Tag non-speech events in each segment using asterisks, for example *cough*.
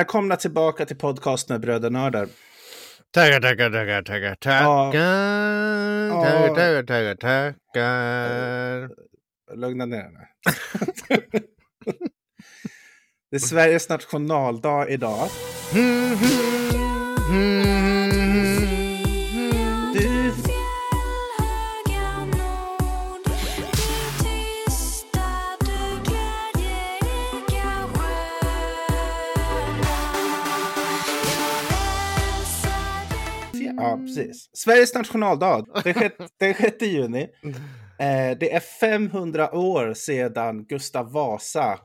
välkomna tillbaka till podcasten Brödernördar. Tackar, tackar, tackar, tackar, tackar. Tackar, tackar, tackar, tackar. Lugna ner dig. *laughs* det är Sveriges nationaldag idag. Du, ja, precis. Sveriges nationaldag, *laughs* den 6, den 6 juni. Eh, det är 500 år sedan Gustav Vasa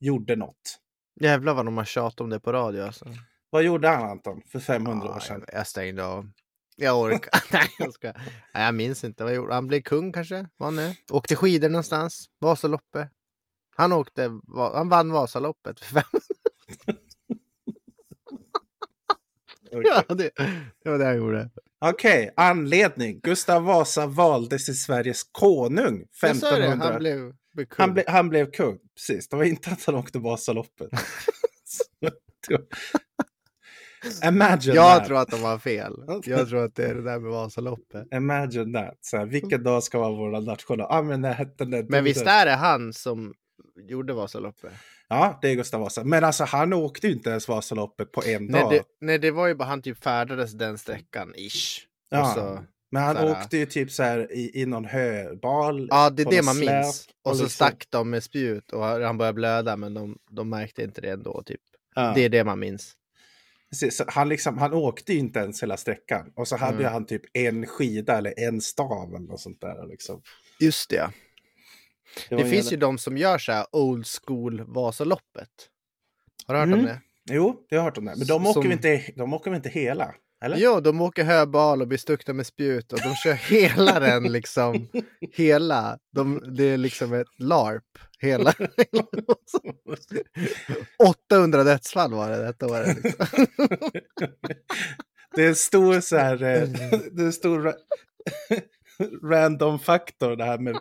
gjorde något. Jävlar vad de har tjatat om det på radio alltså. Vad gjorde han Anton för 500 år Ja, sedan? jag, jag stängde av. Jag orkar. *laughs* Nej, jag ska. Nej, jag minns inte. Vad gjorde han? blev kung kanske? Var det? Åkte skidor någonstans? Vasaloppet? Han åkte, han vann Vasaloppet. för fem- *laughs* ja, det, det var det han gjorde. Okej, anledning. Gustav Vasa valdes till Sveriges konung Jag sa det, 1500. han blev, kung. han, ble, han blev kung, precis. Det var inte att han åkte Vasaloppet. *laughs* Imagine jag that. tror att de var fel. Jag tror att det är det där med Vasaloppet. Imagine that. Så här, vilken dag ska vara vår national? Ah, men, det Men visst är det han som gjorde Vasaloppet? Ja, det är Gustav Vasa. Men alltså han åkte ju inte ens Vasaloppet på en Nej dag. det, nej, det var ju bara han typ färdades den sträckan, ish. Ja. Och så, Men han så här- åkte ju typ så här i, i någon höbal. ja, det är det man släp minns. Och så liksom- stack de med spjut och han började blöda, men de, de märkte inte det ändå. Typ. Ja. Det är det man minns. Så han, liksom, han åkte ju inte ens hela sträckan. Och så hade Mm. han typ en skida eller en stav eller något sånt där. Liksom. Just det. Det, var finns jävla- ju de som gör så här old school Vasaloppet. Har du hört om Mm. det? Jo, det har jag hört om det. Men de åker, Som- väl inte, de åker väl inte hela? Eller? Jo, de åker höbal och blir stuckna med spjut och de kör hela den liksom. *laughs* Hela. De, det är liksom ett LARP. Hela. *laughs* 800 dödsfall var det detta året. Liksom. Det är en stor så här, eh, *laughs* det är en stor ra- random faktor det här med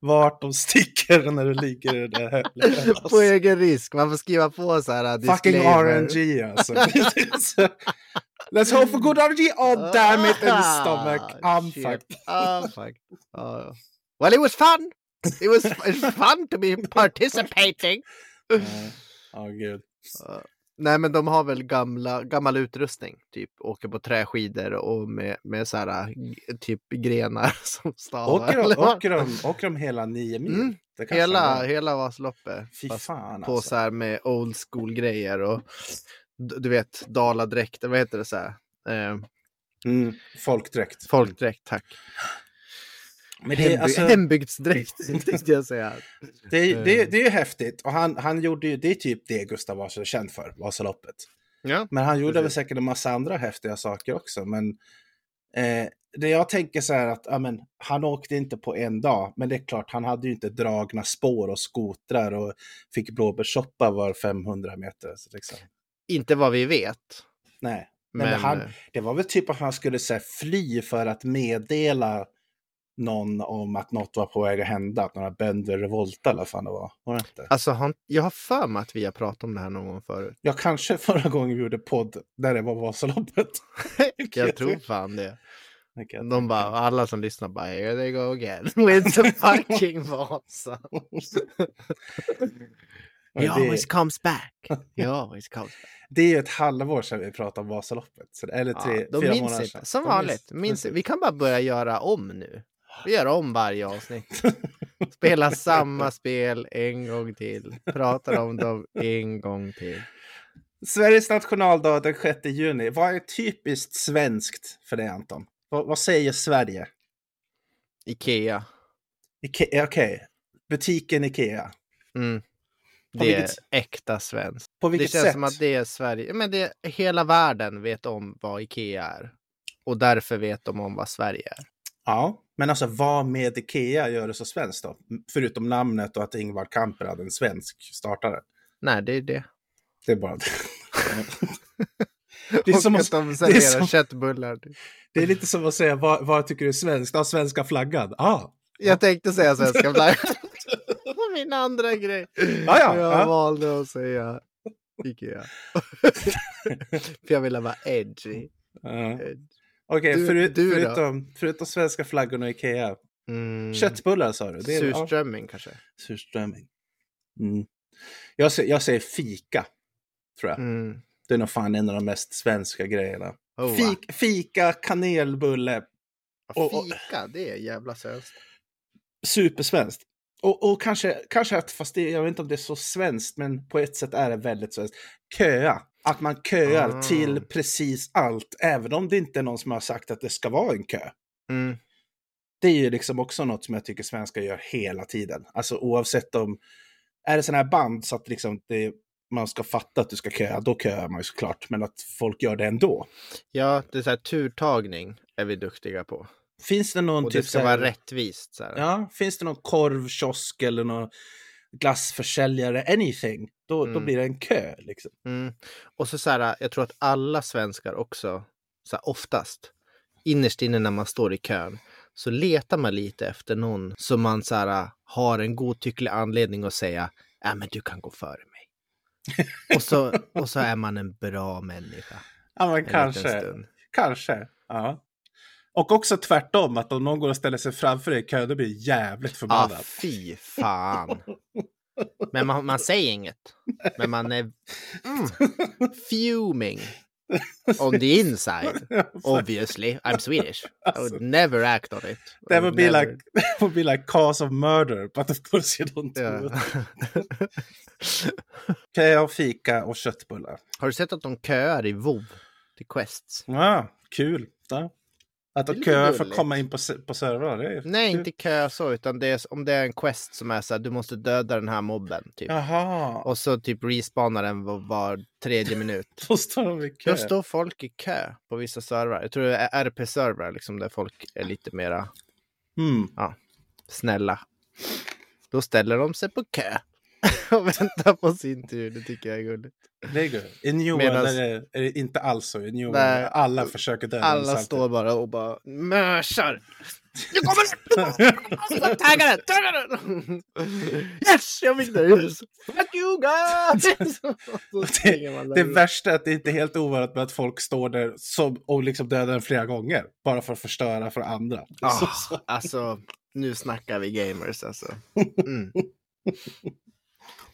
vart de sticker när du ligger i det där hölet. På egen risk. Man får skriva på så här. Fucking disclaimer. RNG alltså. *laughs* Let's hope for good RNG. Oh damn it in the stomach. I'm Shit. fucked. Ah, fuck. Ah. Well, it was fun. It was, fun to be *laughs* participating. Ja, gud. Ah. Nej, men de har väl gamla, gammal utrustning. Typ åker på träskidor och med, med så här typ grenar *laughs* som stavar. Åker de, åker, de, åker de hela nio mil? Mm. Hela, de- hela Vasaloppet. Fy fan på alltså. så här med old school grejer och du vet daladräkter, vad heter det så här? Eh, Mm. Folkdräkt. folkdräkt, tack. Men det, Hemby- är alltså, Hembygdsdräkt *laughs* tänkte jag säga. det, är- det, är- Eh. det är ju häftigt. Och han, han gjorde ju, det är typ det Gustav Vasa är känd för, Vasaloppet. Ja. Men han gjorde Precis. väl säkert en massa andra häftiga saker också. Men eh, det jag tänker så här att ja, men, han åkte inte på en dag. Men det är klart, han hade ju inte dragna spår och skotrar och fick blåbärssoppa var 500 meter. Så liksom. Inte vad vi vet. Nej, men, Men, han, eh, det var väl typ att han skulle så här, fly för att meddela någon om att något var på väg att hända. Att några bönder revoltade eller vad fan det var. var det inte? alltså, han, jag har för mig att vi har pratat om det här någon gång förut. Ja, kanske förra gången vi gjorde podd där det var Vasaloppet. *laughs* Jag tror fan det. Kan- De bara, alla som lyssnar bara, here they go again *laughs* with the fucking Vasa. *laughs* He always comes back. He always comes back. Det är ju ett halvår sedan vi pratade om Vasaloppet. Så, eller tre, Ja, de fyra minns månader inte. sedan. Som De vanligt. Minns, vi kan bara börja göra om nu. Vi gör om varje avsnitt. *laughs* Spela samma spel en gång till. Pratar om dem en gång till. Sveriges nationaldag den 6 juni. Vad är typiskt svenskt för dig Anton? Vad, vad säger Sverige? Ikea. Ike- Okej, butiken Ikea. Mm. Det är äkta svenskt. På Det vilket känns sätt? som att det är Sverige. Men det, hela världen vet om vad Ikea är. Och därför vet de om vad Sverige är. Ja, men alltså vad med Ikea gör det så svenskt då? Förutom namnet och att Ingvar Kamprad, en svensk, startade. Nej, det är det. Det är bara det. *laughs* Det är, och som att de det, är serverar som, köttbullar. det är lite som att säga vad, vad tycker du är svenskt? Ja, svenska flaggan. Ah, Jag tänkte säga svenska *laughs* flaggan. *laughs* Min andra grej. Ja, ja, jag ja. valde att säga Ikea. För jag ville vara edgy. Ja. Edge. Okej, Du- förut, förutom, förutom svenska flaggorna och Ikea. Mm. Köttbullar sa du? Det är, ja, Surströmming kanske. surströmming. Mm. Jag, säger, jag säger fika, tror jag. Mm. Det är nog fan en av de mest svenska grejerna. Oh, va? Fik, fika, kanelbulle, och- och- Fika, det är jävla svenskt. supersvenskt. Och, och kanske, kanske att, fast det, jag vet inte om det är så svenskt, men på ett sätt är det väldigt svenskt. Köa. Att man köar Ah. till precis allt, även om det inte är någon som har sagt att det ska vara en kö. Mm. Det är ju liksom också något som jag tycker svenskar gör hela tiden. Alltså oavsett om, är det sådana här band så att liksom det, man ska fatta att du ska köa, då köar man ju såklart. Men att folk gör det ändå. Ja, det är så här turtagning är vi duktiga på. Finns det någon Och det typ ska så här- vara rättvist. Så här. Ja, finns det någon korvkiosk eller någon glassförsäljare, anything, då, då Mm. blir det en kö. Liksom. Mm. Och så, så här, jag tror att alla svenskar också, så här, oftast, innerst inne när man står i kön, så letar man lite efter någon som man så här, har en godtycklig anledning att säga, ja men du kan gå före mig. *laughs* och, så, och så är man en bra människa. Ja, men kanske. Kanske. Ja. Och också tvärtom, att om någon går och ställer sig framför dig i kö, då blir jävligt Ah, förbannad. fy fan. *laughs* Men man, man säger inget. Men man är mm, fuming on the inside. *laughs* Obviously, I'm Swedish. I would never act on it. That would be never- like that would be like cause of murder, but of course you don't do it. Ja. Kö och fika och köttbullar. Har du sett att de köar i WoW till quests? Ja, kul. Ja. Att lite köar för att komma in på, på är Nej, inte kö så, utan det är, om det är en quest som är så här, du måste döda den här mobben. Typ. Jaha, Och så typ respawnar den var, var tredje minut. *laughs* då står de i kö. Då står folk i kö på vissa servrar. Jag tror det är RP-servrar, liksom, där folk är lite mera Mm. snälla. Då ställer de sig på kö *laughs* och väntar på sin tur. Det tycker jag är gulligt. Det är gud. I New Medans- är det, är det inte alls så. I New Nej. är alla försöker döda Alla samtidigt. står bara och bara mörsar. *laughs* Nu kommer den! Tagga den! Tagga den! Yes! Jag fick det! Yes! Fuck you guys! *laughs* Det där. värsta är att det inte är helt ovanligt med att folk står där som, och liksom dödar den flera gånger. Bara för att förstöra för andra. Ah, Så, så. alltså, nu snackar vi gamers alltså. Mm.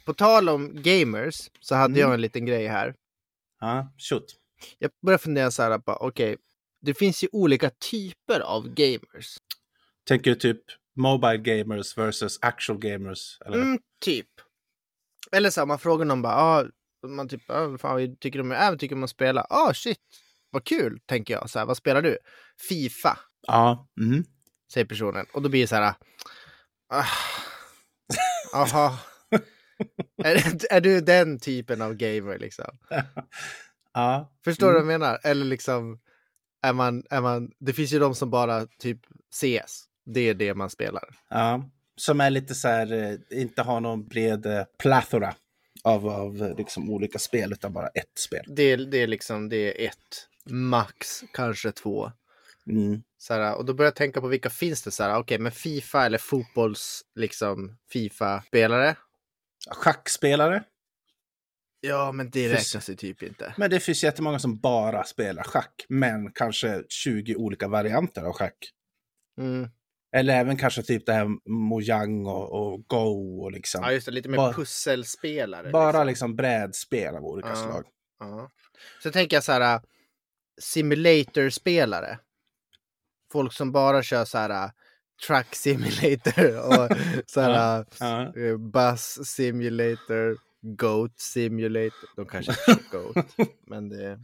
På tal om gamers så hade Mm. jag en liten grej här. Ja, shoot. Jag började fundera så här på, okej, det finns ju olika typer av gamers. Tänker du typ mobile gamers versus actual gamers? Eller? Mm, typ. Eller så här, man frågar någon bara, ah, man typ, ah, fan, tycker du om, äh, vad tycker att spela? Ah, shit, vad kul, tänker jag. Så här, vad spelar du? Fifa, Ja. Mm. säger personen. Och då blir det så här, ah, aha. Är, är du den typen av gamer liksom? *laughs* ja. Förstår du Mm. vad jag menar? Eller liksom, är man, är man, det finns ju de som bara typ CS. Det är det man spelar. Ja. Som är lite så här, eh, inte har någon bred eh, plethora av, av eh, liksom olika spel, utan bara ett spel. Det, det är liksom, det är ett, max kanske två. Mm. Så här, och då börjar jag tänka på vilka finns det så här, okej, men Fifa eller fotbolls, liksom Fifa-spelare? Schackspelare. Ja, men det räknas ju typ inte. Men det finns jättemånga som bara spelar schack, men kanske 20 olika varianter av schack. Mm. Eller även kanske typ det här Mojang och, och Go och liksom. Ja, just det, lite mer Bara- pusselspelare. bara liksom. liksom brädspel av olika Ja. slag. Ja. Så tänker jag så här, simulator-spelare. Folk som bara kör så här uh, truck simulator *laughs* och så här uh, Ja. eh, bus simulator, goat simulator. De kanske inte kör goat, *laughs* men det...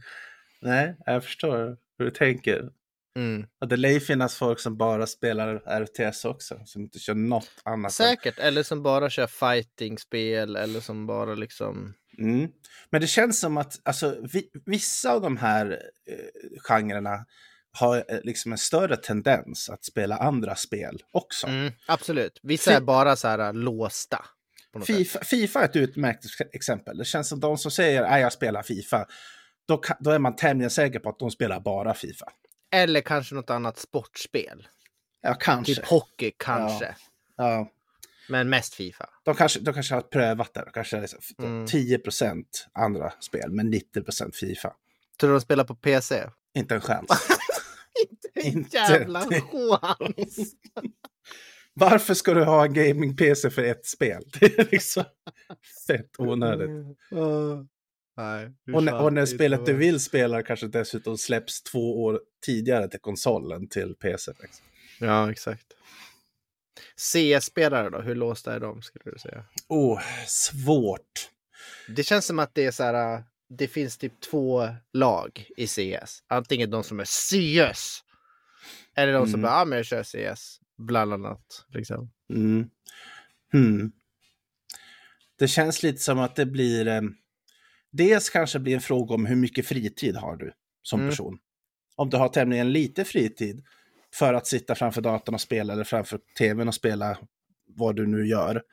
Nej, jag förstår hur du tänker. Mm. Och det lär ju finnas folk som bara spelar RTS också, som inte kör något annat. än- Säkert, eller som bara kör fighting-spel eller som bara liksom... Mm. Men det känns som att alltså, vi, vissa av de här eh, genrerna har eh, liksom en större tendens att spela andra spel också. Mm, absolut. Vissa är bara så här uh, låsta. FIFA, FIFA är ett utmärkt exempel. Det känns som de som säger att jag spelar FIFA, då, kan, då är man tämligen säker på att de spelar bara FIFA. Eller kanske något annat sportspel. Ja, kanske. Typ hockey kanske. Ja. Men mest Fifa. De kanske, de kanske har prövat det. De kanske liksom Mm. 10 andra spel, men 90% Fifa. Tror du de spelar på PC? Inte en chans. *laughs* *laughs* Inte en jävla chans! *laughs* Varför ska du ha en gaming-PC för ett spel? *laughs* Det är liksom fett onödigt. Uh, nej, Och, när- och när spelet du vill spela kanske dessutom släpps två år tidigare till konsolen till PC. Liksom. Ja, exakt. CS-spelare då, hur låsta är de skulle du säga? Oh, svårt. Det känns som att det är så här, äh, det finns typ två lag i CS. Antingen de som är CS. Eller de som Mm. bara, ja men jag kör CS. Bland annat. Liksom. Mm. Hmm. Det känns lite som att det blir... Eh, dels kanske blir en fråga om hur mycket fritid har du som Mm. person. Om du har tämligen lite fritid för att sitta framför datorn och spela eller framför tvn och spela vad du nu gör.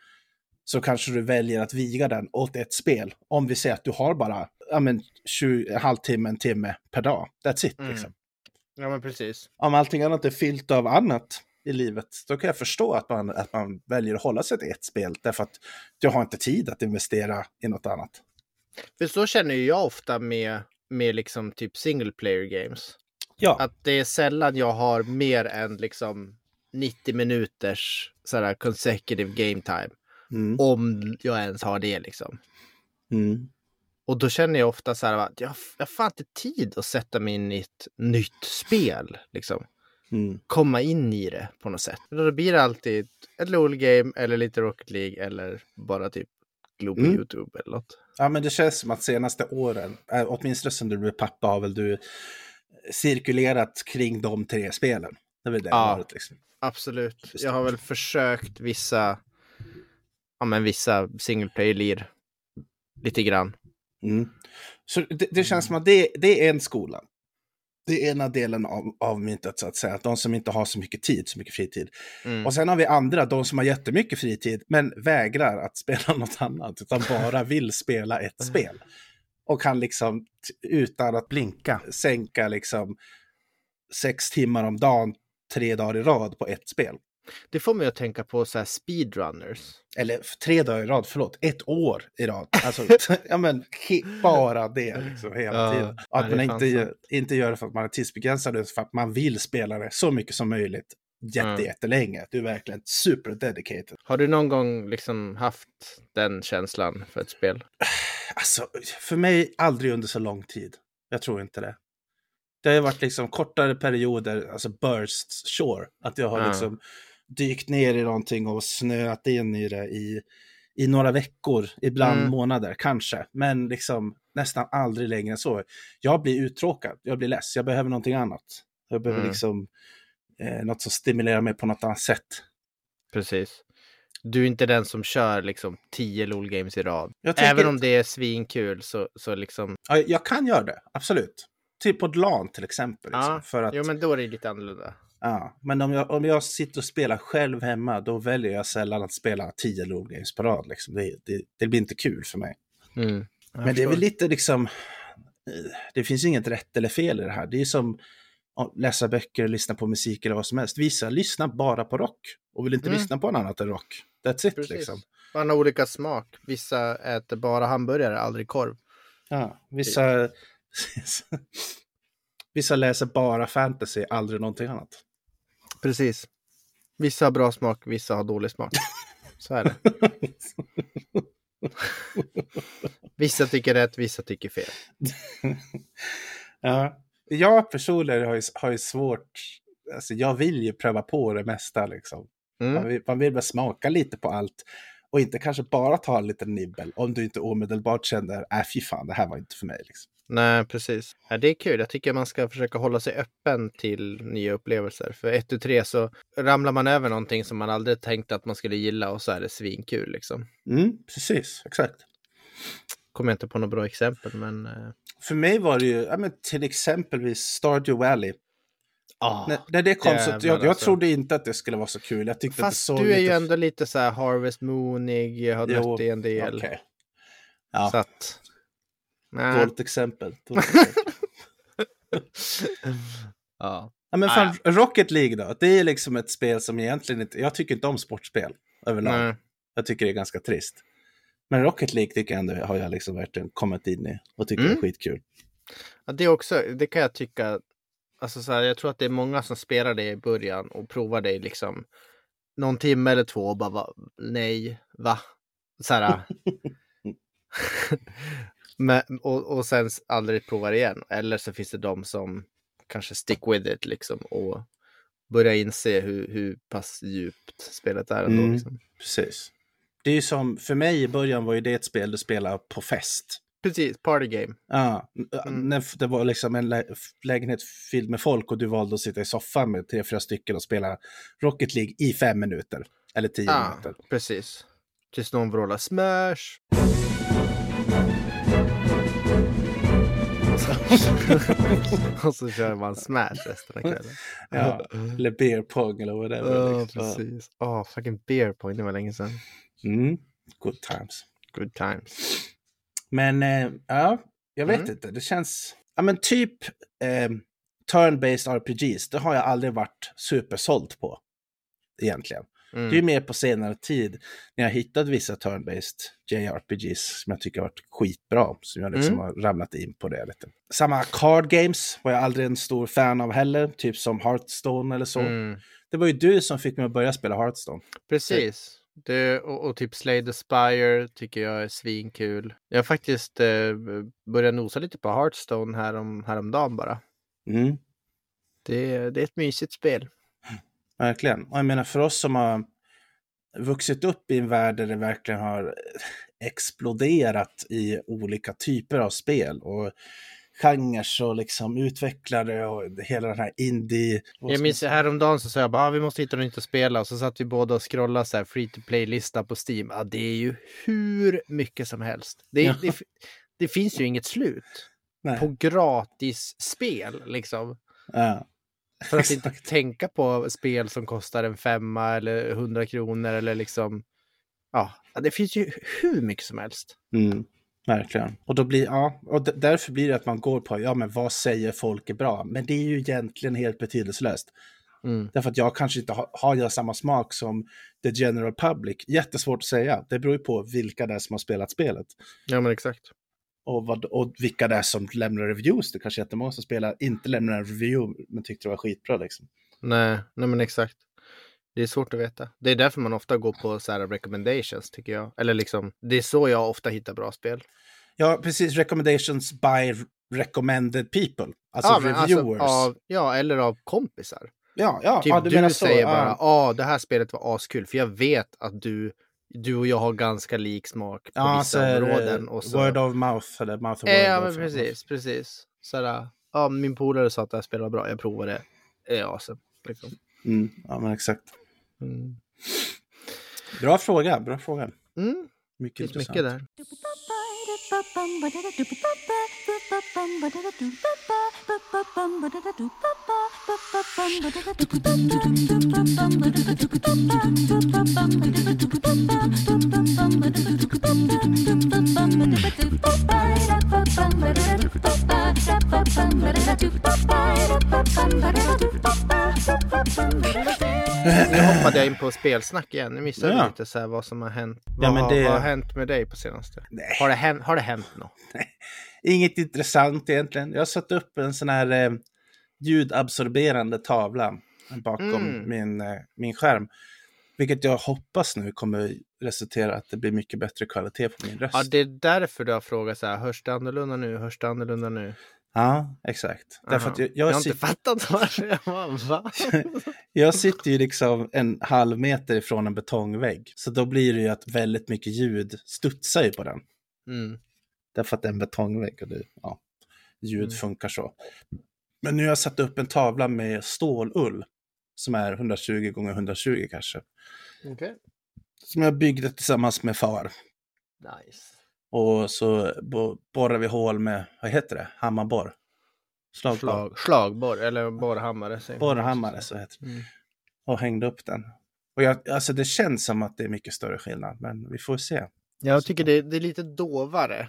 Så kanske du väljer att viga den åt ett spel. Om vi säger att du har bara ja, men, 20, en halvtimme, en timme per dag. That's it. Mm. Liksom. Ja men precis. Om allting annat är fyllt av annat i livet, då kan jag förstå att man, att man väljer att hålla sig till ett spel. Därför att du har inte tid att investera i något annat. För så känner jag ofta med, med liksom typ single player games. Ja, Att det är sällan jag har mer än liksom 90 minuters sådär consecutive game time. mm, Om jag ens har det liksom. mm, Och då känner jag ofta så här att jag, jag har inte tid att sätta mig in i ett nytt spel. Liksom. mm. Komma in i det på något sätt. Då blir det alltid ett LOL-game eller lite Rocket League eller bara typ glo på Mm. YouTube eller något. Ja, men det känns som att senaste åren, äh, åtminstone sen du blev pappa, har väl du cirkulerat kring de tre spelen. Det är väl det Ja. varit liksom. Absolut. Jag har väl försökt vissa, ja men vissa single player-lir. Lite grann. Mm. Så det, det känns som att det, det är en skola. Det är ena delen av, av myntet så att säga. Att de som inte har så mycket tid, så mycket fritid. Mm. Och sen har vi andra, de som har jättemycket fritid, men vägrar att *laughs* spela något annat, utan bara vill spela ett *laughs* spel. Och kan liksom, utan att blinka, sänka liksom sex timmar om dagen, tre dagar i rad på ett spel. Det får mig att tänka på så här speedrunners. Eller f- tre dagar i rad, förlåt, ett år i rad. Alltså, *laughs* ja men bara det liksom hela Ja, tiden. Och att man inte, sant. inte gör det för att man är tidsbegränsad, utan för att man vill spela det så mycket som möjligt Mm. jättelänge. Du är verkligen super dedicated. Har du någon gång liksom haft den känslan för ett spel? Alltså, för mig aldrig under så lång tid. Jag tror inte det. Det har ju varit liksom kortare perioder, alltså bursts, sure. Att jag har Ja. liksom dykt ner i någonting och snöat in i det i, i några veckor, ibland Mm. månader, kanske. Men liksom nästan aldrig längre än så. Jag blir uttråkad, jag blir less, jag behöver någonting annat. Jag behöver Mm. liksom eh, något som stimulerar mig på något annat sätt. Precis. Du är inte den som kör liksom 10 LOL-games i rad. Även om det är svinkul så, så liksom... Ja, jag kan göra det, absolut. Typ på LAN till exempel. Liksom, Ja, för att... Jo, men då är det lite annorlunda. Ja, men om jag, om jag sitter och spelar själv hemma, då väljer jag sällan att spela 10 LOL games på rad. Liksom. Det, det, det blir inte kul för mig. Mm. Men det är väl lite liksom, eh, det finns inget rätt eller fel i det här. Det är som att läsa böcker, lyssna på musik eller vad som helst. Vissa lyssnar bara på rock och vill inte Mm. lyssna på något annat än rock. That's it Precis. liksom. Man har olika smak. Vissa äter bara hamburgare, aldrig korv. Ja, vissa, *laughs* vissa läser bara fantasy, aldrig någonting annat. Precis. Vissa har bra smak, vissa har dålig smak. *laughs* Så är det. Vissa tycker rätt, vissa tycker fel. *laughs* Ja, jag personligen har ju, har ju svårt, alltså jag vill ju pröva på det mesta liksom. Man Mm. vill, man vill bara smaka lite på allt och inte kanske bara ta en liten nibbel om du inte omedelbart känner, äh fy fan, det här var inte för mig. Liksom. Nej, precis. Ja, det är kul. Jag tycker man ska försöka hålla sig öppen till nya upplevelser. För ett, tu, tre så ramlar man över någonting som man aldrig tänkte att man skulle gilla och så är det svinkul liksom. Mm, precis, exakt. Kommer inte på något bra exempel, men... eh, För mig var det ju, ja, men till exempelvis Stardew Valley. ah, när, när det kom så, jag, jag alltså. trodde inte att det skulle vara så kul. Jag tyckte att det Fast du är ju lite- ändå lite så här Harvest Moonig, jag har Jo, nött det en del. Okej. Ja, Så att... Nej. dåligt exempel. Dåligt exempel. *laughs* Ja. Ja, men Ah, fan, Rocket League då? Det är liksom ett spel som egentligen inte... Jag tycker inte om sportspel överlag. Nej. Jag tycker det är ganska trist. Men Rocket League tycker jag ändå har jag liksom verkligen kommit in i och tycker Mm. det är skitkul. Ja, det också, det kan jag tycka. Alltså så här, jag tror att det är många som spelar det i början och provar det i liksom någon timme eller två och bara va, nej, va? Så här. *laughs* *laughs* Men, och, och sen aldrig provar igen. Eller så finns det de som kanske stick with it liksom och börjar inse hur, hur pass djupt spelet är ändå. Mm. Liksom. Precis. Det är ju som, för mig i början var ju det ett spel du spelar på fest. Precis, party game. Ja, Mm. när det var liksom en lä lägenhet fylld med folk och du valde att sitta i soffan med tre, fyra stycken och spela Rocket League i fem minuter. Eller tio Ja, minuter. precis. Tills någon vrålar smash. *laughs* och så kör man smash resten av kvällen. *laughs* Ja, eller beer pong eller whatever. Ja, liksom. precis. Åh, fucking beer point, det var länge sedan. Mm. Good times. Good times. Men eh, ja, jag vet Mm. inte. Det känns... Ja, men typ eh, turn-based RPGs, det har jag aldrig varit supersåld på. Egentligen. Mm. Det är ju mer på senare tid när jag hittat vissa turn-based JRPGs som jag tycker har varit skitbra. Som jag liksom Mm. har ramlat in på det lite. Samma card games var jag aldrig en stor fan av heller. Typ som Hearthstone eller så. Mm. Det var ju du som fick mig att börja spela Hearthstone. Precis. Det, och, och typ Slay the Spire tycker jag är svinkul. Jag har faktiskt eh, börjat nosa lite på Hearthstone härom, häromdagen bara. Mm. Det, det är ett mysigt spel. Verkligen. Och jag menar för oss som har vuxit upp i en värld där det verkligen har exploderat i olika typer av spel och genrer och liksom utvecklare och hela den här indie... Jag minns häromdagen så sa jag bara ah, vi måste hitta något nytt att spela och så satt vi båda och scrollade så här free to play-lista på Steam. Ja, det är ju hur mycket som helst. Det, Ja. det, det finns ju inget slut Nej. på gratis spel liksom. Ja. För att inte tänka på spel som kostar en femma eller hundra kronor eller liksom. Ja, det finns ju hur mycket som helst. Mm, verkligen. Och då blir, ja, och därför blir det att man går på, ja men vad säger folk är bra? Men det är ju egentligen helt betydelselöst. Mm. Därför att jag kanske inte har, har jag samma smak som the general public. Jättesvårt att säga. Det beror ju på vilka det är som har spelat spelet. Ja, men exakt. Och, vad, och vilka det är som lämnar reviews. Det kanske är jättemånga som spelar, inte lämnar en review, men tyckte det var skitbra liksom. Nej, nej men exakt. Det är svårt att veta. Det är därför man ofta går på så här recommendations tycker jag. Eller liksom, det är så jag ofta hittar bra spel. Ja, precis. Recommendations by recommended people. Alltså men reviewers. av, ja, eller av kompisar. ja, ja, Typ ja, du, menar så. säger Ja. bara, ja, det här spelet var askul. För jag vet att du, du och jag har ganska lik smak på Ja, vissa så det områden. Och så... Word of mouth eller mouth of Eh, word. Ja, men precis, precis. Sådär, ja, min polare sa att det här spelet var bra, jag provade det. Det är awesome. Liksom. Mm, ja, men exakt. Mm. Bra fråga, bra fråga. Mm, Mycket intressant. mycket där. Bye. Nu hoppade jag in på spelsnack igen. Nu missade jag Ja. lite så här vad som har hänt. Ja, Vad, men har, det- vad har hänt med dig på senaste? Nej. Har det hänt, har det hänt något? Inget intressant egentligen. Jag har satt upp en sån här eh, ljudabsorberande tavla bakom Mm. min, eh, min skärm. Vilket jag hoppas nu kommer resultera att det blir mycket bättre kvalitet på min röst. Ja, det är därför du har frågat så här, hörs det annorlunda nu? Hörs det annorlunda nu? Ja, exakt. Därför Aha. att jag, jag jag, har inte sit, fattat varför. Jag bara, va? *laughs* jag sitter ju liksom en halv meter ifrån en betongvägg. Så då blir det ju att väldigt mycket ljud studsar ju på den. Mm. Därför att det är en betongvägg och det, ja, ljud Mm. funkar så. Men nu har jag satt upp en tavla med stålull som är 120 gånger 120 kanske. Okej. Som jag byggde tillsammans med far. Nice. Och så bo- borrar vi hål med, vad heter det, hammarborr? Slagborr. Slag, slagborr, eller borrhammare. Borrhammare så heter det. Mm. Och hängde upp den. Och jag, alltså det känns som att det är mycket större skillnad, men vi får se. Jag tycker det, det är lite dovare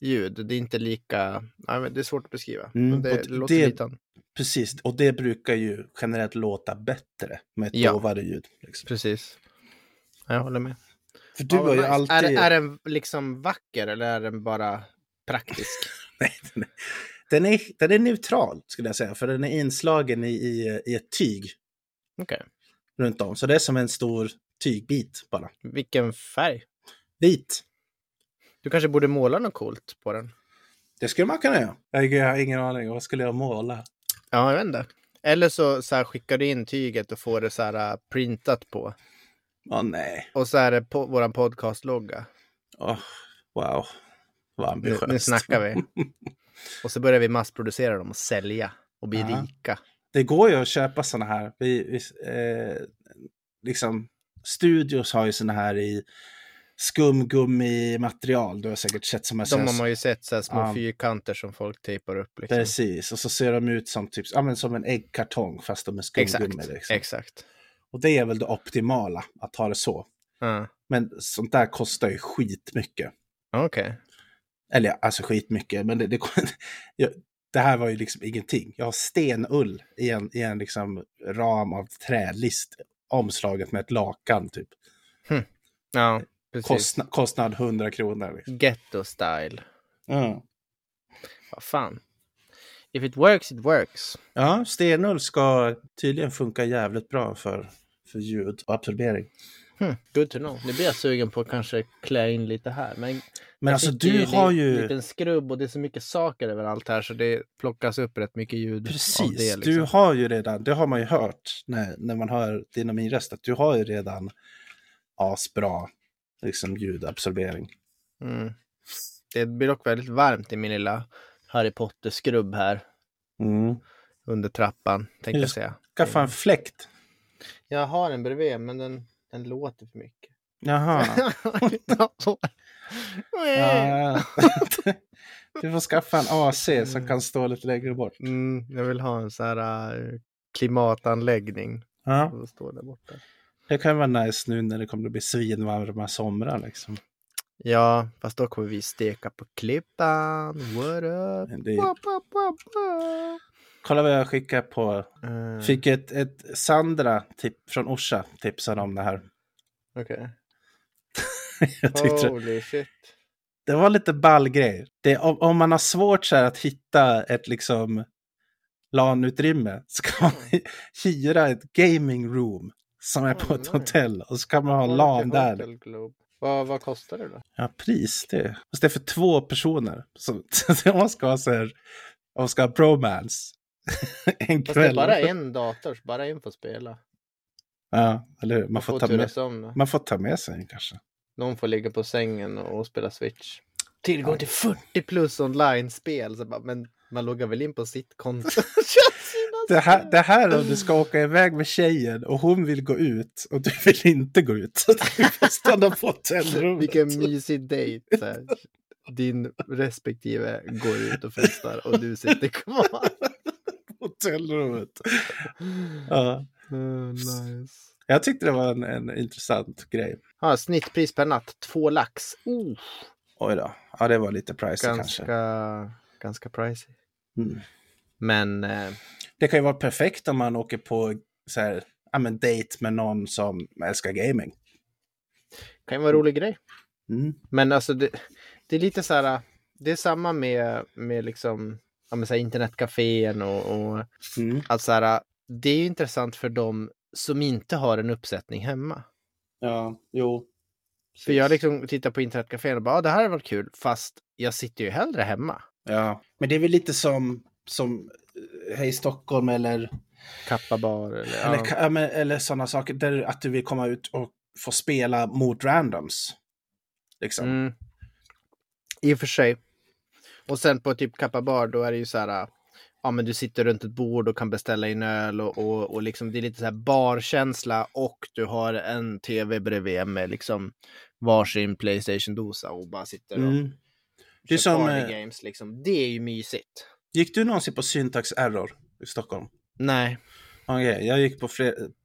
ljud. Det är inte lika... Nej, men det är svårt att beskriva. Mm, Men det, låter det- lite... Precis, och det brukar ju generellt låta bättre med ett Ja. dovare ljud. Liksom. Precis. Jag håller med. För du Ja, var ju nice. alltid... är, är den liksom vacker eller är den bara praktisk? *laughs* Nej, den, är, den, är, den är neutral skulle jag säga, för den är inslagen i, i, i ett tyg Okej. runt om. Så det är som en stor tygbit bara. Vilken färg? Vit. Du kanske borde måla något coolt på den? Det skulle man kunna göra. Jag jag har ingen aning. Vad skulle jag måla? Ja, jag vet inte. Eller så, så här, skickar du in tyget och får det så här uh, printat på. Åh nej. Och så är det på våran podcastlogga. Åh, wow. Vad Nu, ambitiöst. nu snackar vi. *laughs* Och så börjar vi massproducera dem och sälja och bli Ja. rika. Det går ju att köpa sådana här. Vi, vi, eh, liksom, studios har ju sådana här i skumgummi-material. Du har säkert sett som De har man ju sett så små Ja. fyrkanter som folk tejpar upp. Liksom. Precis, och så ser de ut som, typ, ja, men som en äggkartong fast de är skumgummi. Exakt, Liksom. exakt. Och det är väl det optimala, att ha det så. Ja. Men sånt där kostar ju skitmycket. Okej. Eller ja, alltså skitmycket, men det, det, *laughs* det här var ju liksom ingenting. Jag har stenull i en, i en liksom ram av trälist omslaget med ett lakan typ. Ja, precis. Kostna, kostnad 100 kronor. Liksom. Ghetto style. Ja. Vad fan. If it works, it works. ja, stenull ska tydligen funka jävligt bra för, för ljud och absorbering. Hmm, good to know. Nu blir jag sugen på att kanske klä in lite här. Men, Men alltså du har en ju... liten skrubb och det är så mycket saker överallt här så det plockas upp rätt mycket ljud Precis, det. du Liksom. har ju redan, det har man ju hört när, när man hör din och min röst, att du har ju redan asbra liksom, ljudabsorbering. Mm. Det blir dock väldigt varmt i min lilla Harry Potter-skrubb här Mm. under trappan, tänkte jag säga. Skaffa en fläkt. Jag har en bredvid, men den, den låter för mycket. Jaha. *laughs* Ja. du får skaffa en AC som kan stå lite längre bort. mm, jag vill ha en sån här äh, klimatanläggning. Ja, som står där borta. det kan vara nice nu när det kommer att bli svinvarma somrar liksom. Ja, fast då kommer vi steka på klippan. What up? Det, wap, wap, wap. Kolla vad jag skickade på. Eh, Fick ett, ett Sandra tip, från Orsa tipsade om det här. Okej. *laughs* tyckte Holy shit. det var lite ball grej. Det, om, om man har svårt så här att hitta ett liksom LAN-utrymme så kan man *laughs* hyra ett gaming room som är på Oh, ett nice. hotell och så kan man ha LAN där. Vad, vad kostar det då? Ja, pris det. Fast det är för två personer. Så, *laughs* så man ska ha så här, om man ska ha bromance *laughs* en Fast det är kväll. bara en dator, så bara en får spela. Ja, eller hur? Man får, får ta med, om man får ta med sig en kanske. Någon får ligga på sängen och, och spela Switch. Tillgång till 40 plus online-spel. Så bara, men man loggar väl in på sitt konto. *laughs* *laughs* Det här, det här om du ska åka iväg med tjejen och hon vill gå ut och du vill inte gå ut. Så du får stanna på hotellrummet. Vilken mysig dejt. Din respektive går ut och festar och du sitter kvar. Hotellrummet. Ja. Mm, nice. Jag tyckte det var en, en intressant grej. Ah, snittpris per natt, två lax. Oh, Oj då. Ja, det var lite pricey ganska, kanske. ganska pricey. Mm. Men eh, Det kan ju vara perfekt om man åker på så här, ja, men date med någon som älskar gaming. kan ju vara en rolig grej. Mm. Men alltså det, det är lite så här. Det är samma med, med liksom ja, men så här internetcafén och, och Mm. att så här, det är ju intressant för dem som inte har en uppsättning hemma. Ja, jo. För jag liksom tittar på internetcafén och bara, ah, det här har varit kul, fast jag sitter ju hellre hemma. Ja, men det är väl lite som, som eh, Hej Stockholm eller, Kappa bar eller, eller, ja. men- eller sådana saker. Där att du vill komma ut och få spela mot randoms. Liksom. Mm. I och för sig. Och sen på typ Kappa bar, då är det ju så här, ja men du sitter runt ett bord och kan beställa in öl och, och, och liksom det är lite så här barkänsla och du har en tv bredvid med liksom varsin Playstation-dosa och bara sitter och Mm. Kör som, eh, games liksom. Det är ju mysigt. Gick du någonsin på Syntax Error i Stockholm? Nej. Okej, jag gick på,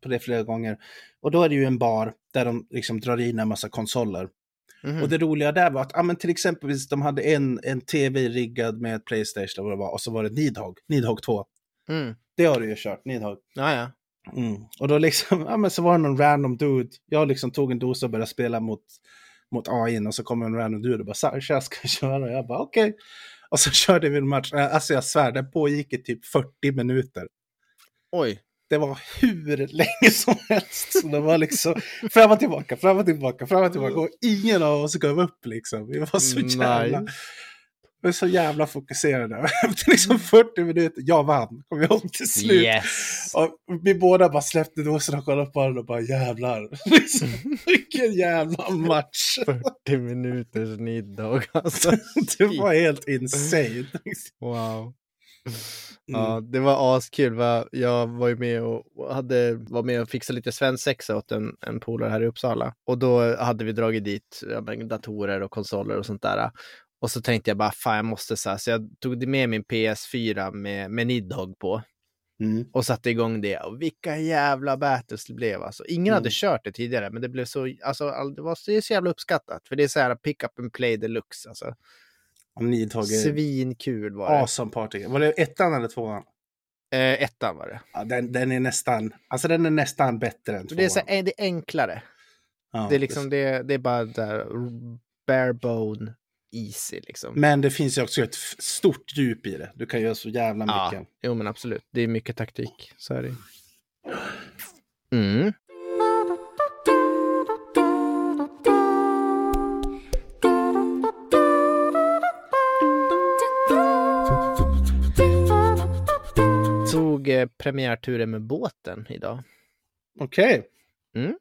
på det flera gånger. Och då är det ju en bar där de liksom drar in en massa konsoler. Mhm. Och det roliga där var att, ja men till exempel de hade en, en tv riggad med ett Playstation vad det var, och så var det Nidhogg, Nidhogg 2. Mm. Det har du ju kört, Nidhogg. Ja, ja. Mm. Och då liksom, *laughs* ja men så var det någon random dude. Jag liksom tog en dosa och började spela mot, mot AI och så kom en random dude och bara Sasha ska jag köra? Och jag bara okej. Okay. Och så *laughs* körde vi en match. Alltså jag svär, den pågick i typ 40 minuter. Oj. Det var hur länge som helst. Så det var liksom fram och tillbaka, fram och tillbaka, fram och tillbaka. Och ingen av oss gav upp liksom. Vi var så jävla... Nice. Vi var så jävla fokuserade. *laughs* Efter liksom 40 minuter, jag vann. Kom jag ihåg till slut. Yes. Och vi båda bara släppte dosen och kollade på varandra och bara jävlar. *laughs* Liksom, vilken jävla match. 40 minuters middag alltså. *laughs* det var helt insane. Wow. Mm. Ja, det var askul. Jag var ju med och hade, var med och fixade lite svensexa åt en, en polare här i Uppsala. Och då hade vi dragit dit ja, datorer och konsoler och sånt där. Och så tänkte jag bara, fan jag måste så här. Så jag tog med min PS4 med, med Nidhogg på. Mm. Och satte igång det. Och vilka jävla battles det blev alltså. Ingen mm. hade kört det tidigare, men det blev så, alltså det var så, det är så jävla uppskattat. För det är så här pick up and play deluxe alltså. Nidhogg Svinkul var det. Awesome party. Var det ettan eller tvåan? Eh, ettan var det. Ja, den, den är nästan, alltså den är nästan bättre än tvåan. Det är, så, det är enklare. Ja, det, är liksom, det, det är bara där bare bone easy liksom. Men det finns ju också ett stort djup i det. Du kan göra så jävla mycket. Ja, jo men absolut. Det är mycket taktik. Så är det. Mm. Tog eh, premiärturen med båten idag. Okej. Okay. Mm.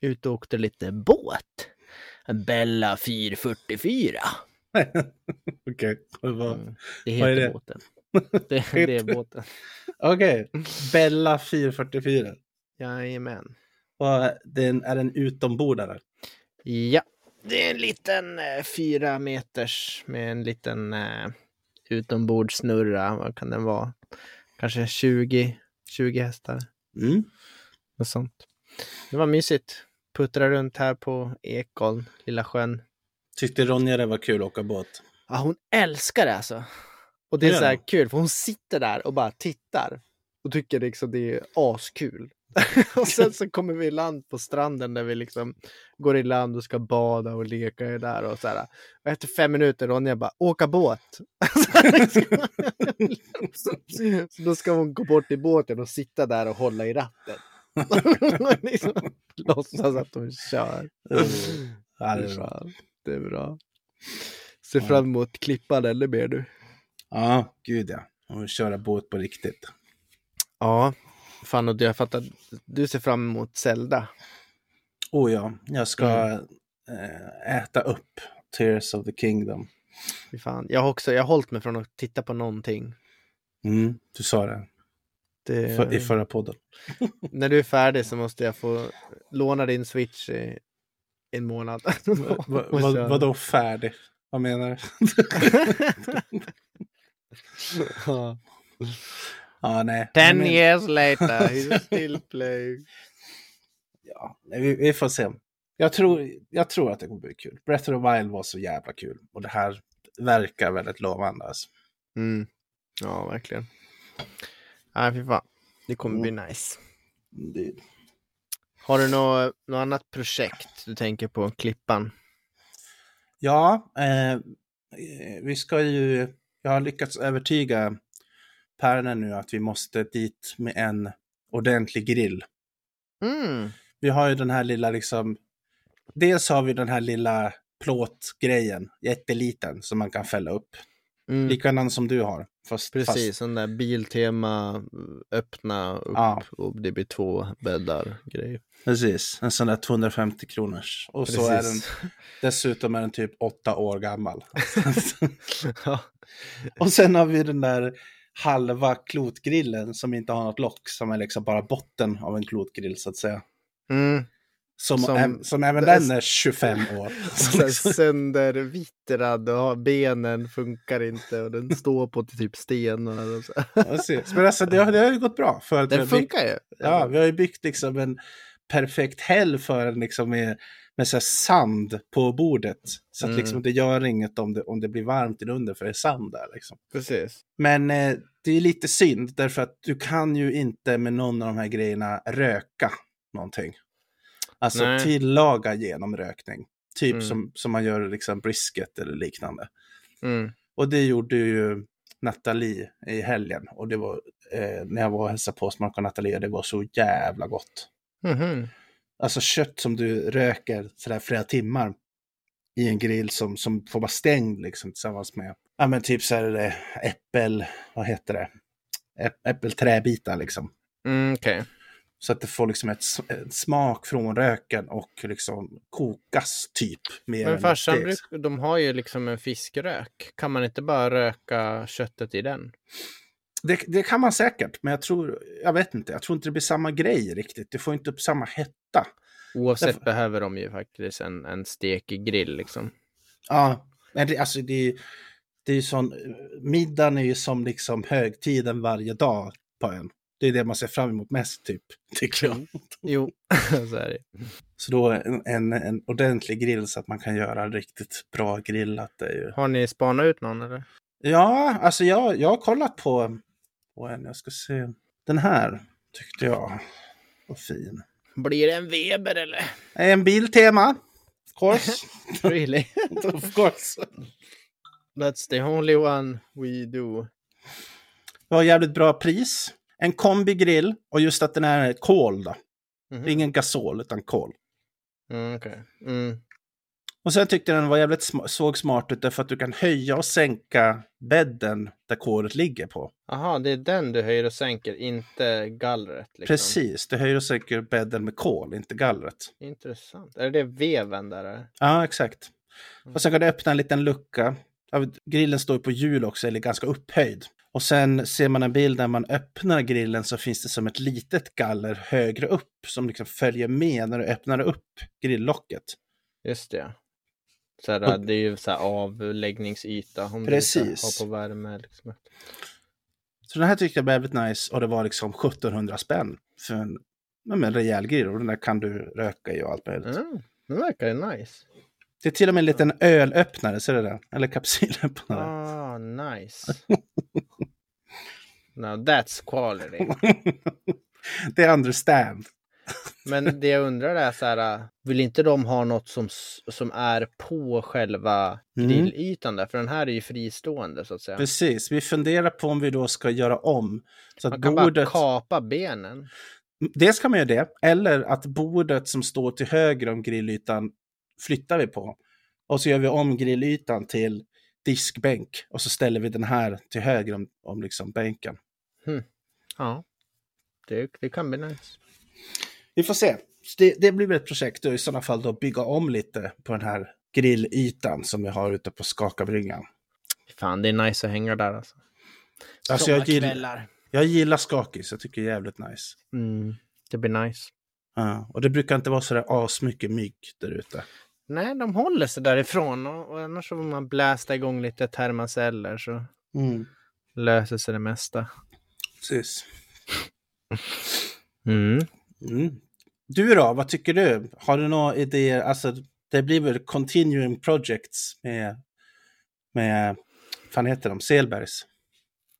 Ut och åkte lite båt. Bella 444. *laughs* Okej, okay. vad, mm. Det heter vad är det? båten. Det, *laughs* det är båten. Okej, okay. *laughs* Bella 444. Jajamän. Och den, är den utombordare? Ja, det är en liten eh, fyra meters med en liten eh, utombordssnurra. Vad kan den vara? Kanske 20, 20 hästar. Mm. Något sånt. Det var mysigt puttra runt här på Ekholm, lilla sjön. Tyckte Ronja det var kul att åka båt? Ja, hon älskar det alltså. Och det är så här kul, för hon sitter där och bara tittar och tycker liksom det är askul. *laughs* och sen så kommer vi i land på stranden där vi liksom går i land och ska bada och leka där och så här. Och efter fem minuter Ronja bara åka båt. *laughs* så då ska hon gå bort i båten och sitta där och hålla i ratten. *laughs* liksom, låtsas att de kör. Mm. Ja, det är bra. Det är bra. Ser fram emot klippan ännu mer nu. Ja, gud ja. Och köra båt på riktigt. Ja, fan och jag fattar. Du ser fram emot Zelda. Oh ja, jag ska mm. äta upp Tears of the Kingdom. Fan. Jag har också, jag har hållit mig från att titta på någonting. Mm, du sa det. Det... För, I förra podden. *laughs* När du är färdig så måste jag få låna din switch i en månad. *laughs* va, va, va, vadå färdig? Vad menar du? *laughs* ja. Ja, nej. Ten men... years later, *laughs* he's still playing. Ja, vi, vi, får se. Jag tror, jag tror att det kommer bli kul. Breath of the Wild var så jävla kul. Och det här verkar väldigt lovande. Alltså. Mm. Ja, verkligen. Nej, fy fan. Det kommer mm. bli nice. Det... Har du något, något annat projekt du tänker på, Klippan? Ja, eh, vi ska ju... Jag har lyckats övertyga Perner nu att vi måste dit med en ordentlig grill. Mm. Vi har ju den här lilla liksom... Dels har vi den här lilla plåtgrejen, jätteliten, som man kan fälla upp. Mm. Likadan som du har. Fast, Precis, fast... sån där Biltema, öppna upp ja. och det blir två bäddar grej. Precis, en sån där 250 kronors. Och Precis. så är den, *laughs* dessutom är den typ åtta år gammal. *laughs* ja. Och sen har vi den där halva klotgrillen som inte har något lock, som är liksom bara botten av en klotgrill så att säga. Mm. Som, som, äm, som även den är 25 *laughs* år. Söndervittrad och benen funkar inte och den står på typ stenar. Och så. Men alltså det har, det har ju gått bra. För att den funkar ju. Ja, vi har ju byggt liksom en perfekt häll för den liksom med med så sand på bordet. Så att Mm. liksom det gör inget om det, om det blir varmt inunder för det är sand där. Liksom. Precis. Men eh, det är lite synd därför att du kan ju inte med någon av de här grejerna röka någonting. Alltså Nej. tillaga genom rökning. Typ Mm. som, som man gör liksom brisket eller liknande. Mm. Och det gjorde ju Nathalie i helgen. Och det var eh, när jag var och hälsade på hos Marco och Nathalie, det var så jävla gott. Mhm. Alltså kött som du röker sådär flera timmar i en grill som, som får vara stängd liksom tillsammans med, ja men typ så här eh, äppel, vad heter det? Äpp, äppelträbitar liksom. Mm, Okej. Så att det får liksom ett, en smak från röken och liksom kokas typ. Mer Men farsan, bruk, de har ju liksom en fiskrök. Kan man inte bara röka köttet i den? Det, det kan man säkert, men jag tror, jag vet inte, jag tror inte det blir samma grej riktigt. Du får inte upp samma hetta. Oavsett Därför- behöver de ju faktiskt en, en stekig grill liksom. Ja, men det, alltså det, det är ju sån, middagen är ju som liksom högtiden varje dag på en. Det är det man ser fram emot mest typ, *laughs* tycker jag. Jo, *laughs* så är det. Så då en, en, en ordentlig grill så att man kan göra riktigt bra grillat. Är ju... Har ni spanat ut någon eller? Ja, alltså jag, jag har kollat på, på en, jag ska se, den här tyckte jag var fin. Blir det en Weber eller? En biltema, of course. *laughs* Really? *laughs* of course. That's the only one we do. Det var jävligt bra pris. En kombigrill och just att den är kol då. Det är ingen gasol utan kol. Mm, okej. Mm. Och sen tyckte jag den var jävligt sm- såg smart ut därför att du kan höja och sänka bädden där kolet ligger på. Aha, det är den du höjer och sänker, inte gallret. Liksom. Precis, du höjer och sänker bädden med kol, inte gallret. Intressant. Är det veven där? eller? Ja, exakt. Och sen kan du öppna en liten lucka. Grillen står på hjul också, eller ganska upphöjd. Och sen ser man en bild där man öppnar grillen så finns det som ett litet galler högre upp som liksom följer med när du öppnar upp grilllocket. Just det. Så här, det är ju så här avläggningsyta. Om Precis. Du har på värme. Liksom. Så den här tyckte jag var jävligt nice och det var liksom 1700 spänn för en, en rejäl grill och den där kan du röka i och allt möjligt. Mm, det verkar ju nice. Det är till och med en liten ölöppnare, ser du det? Eller kapsylöppnare. Ah, nice. *laughs* Now that's quality. *laughs* det är understand. Men det jag undrar är så här, vill inte de ha något som, som är på själva Mm. grillytan där? För den här är ju fristående så att säga. Precis, vi funderar på om vi då ska göra om. Så att Man kan bordet, bara kapa benen. dels kan man göra det, eller att bordet som står till höger om grillytan flyttar vi på. Och så gör vi om grillytan till diskbänk och så ställer vi den här till höger om, om liksom bänken. Ja, det, det kan bli nice. Vi får se. Det, det blir väl ett projekt och i sådana fall då bygga om lite på den här grillytan som vi har ute på Skakabryggan. Fan, det är nice att hänga där alltså. Alltså jag gillar, jag gillar skakis, jag tycker det är jävligt nice. Mm, det blir nice. Ja, och det brukar inte vara sådär asmycket mygg där ute. Nej, de håller sig därifrån och, och annars så får man blästa igång lite termaceller så Mm. löser sig det mesta. Precis. Mm. Mm. Du då, vad tycker du? Har du några idéer? Alltså, det blir väl continuing projects med, med, fan heter de, Selbergs?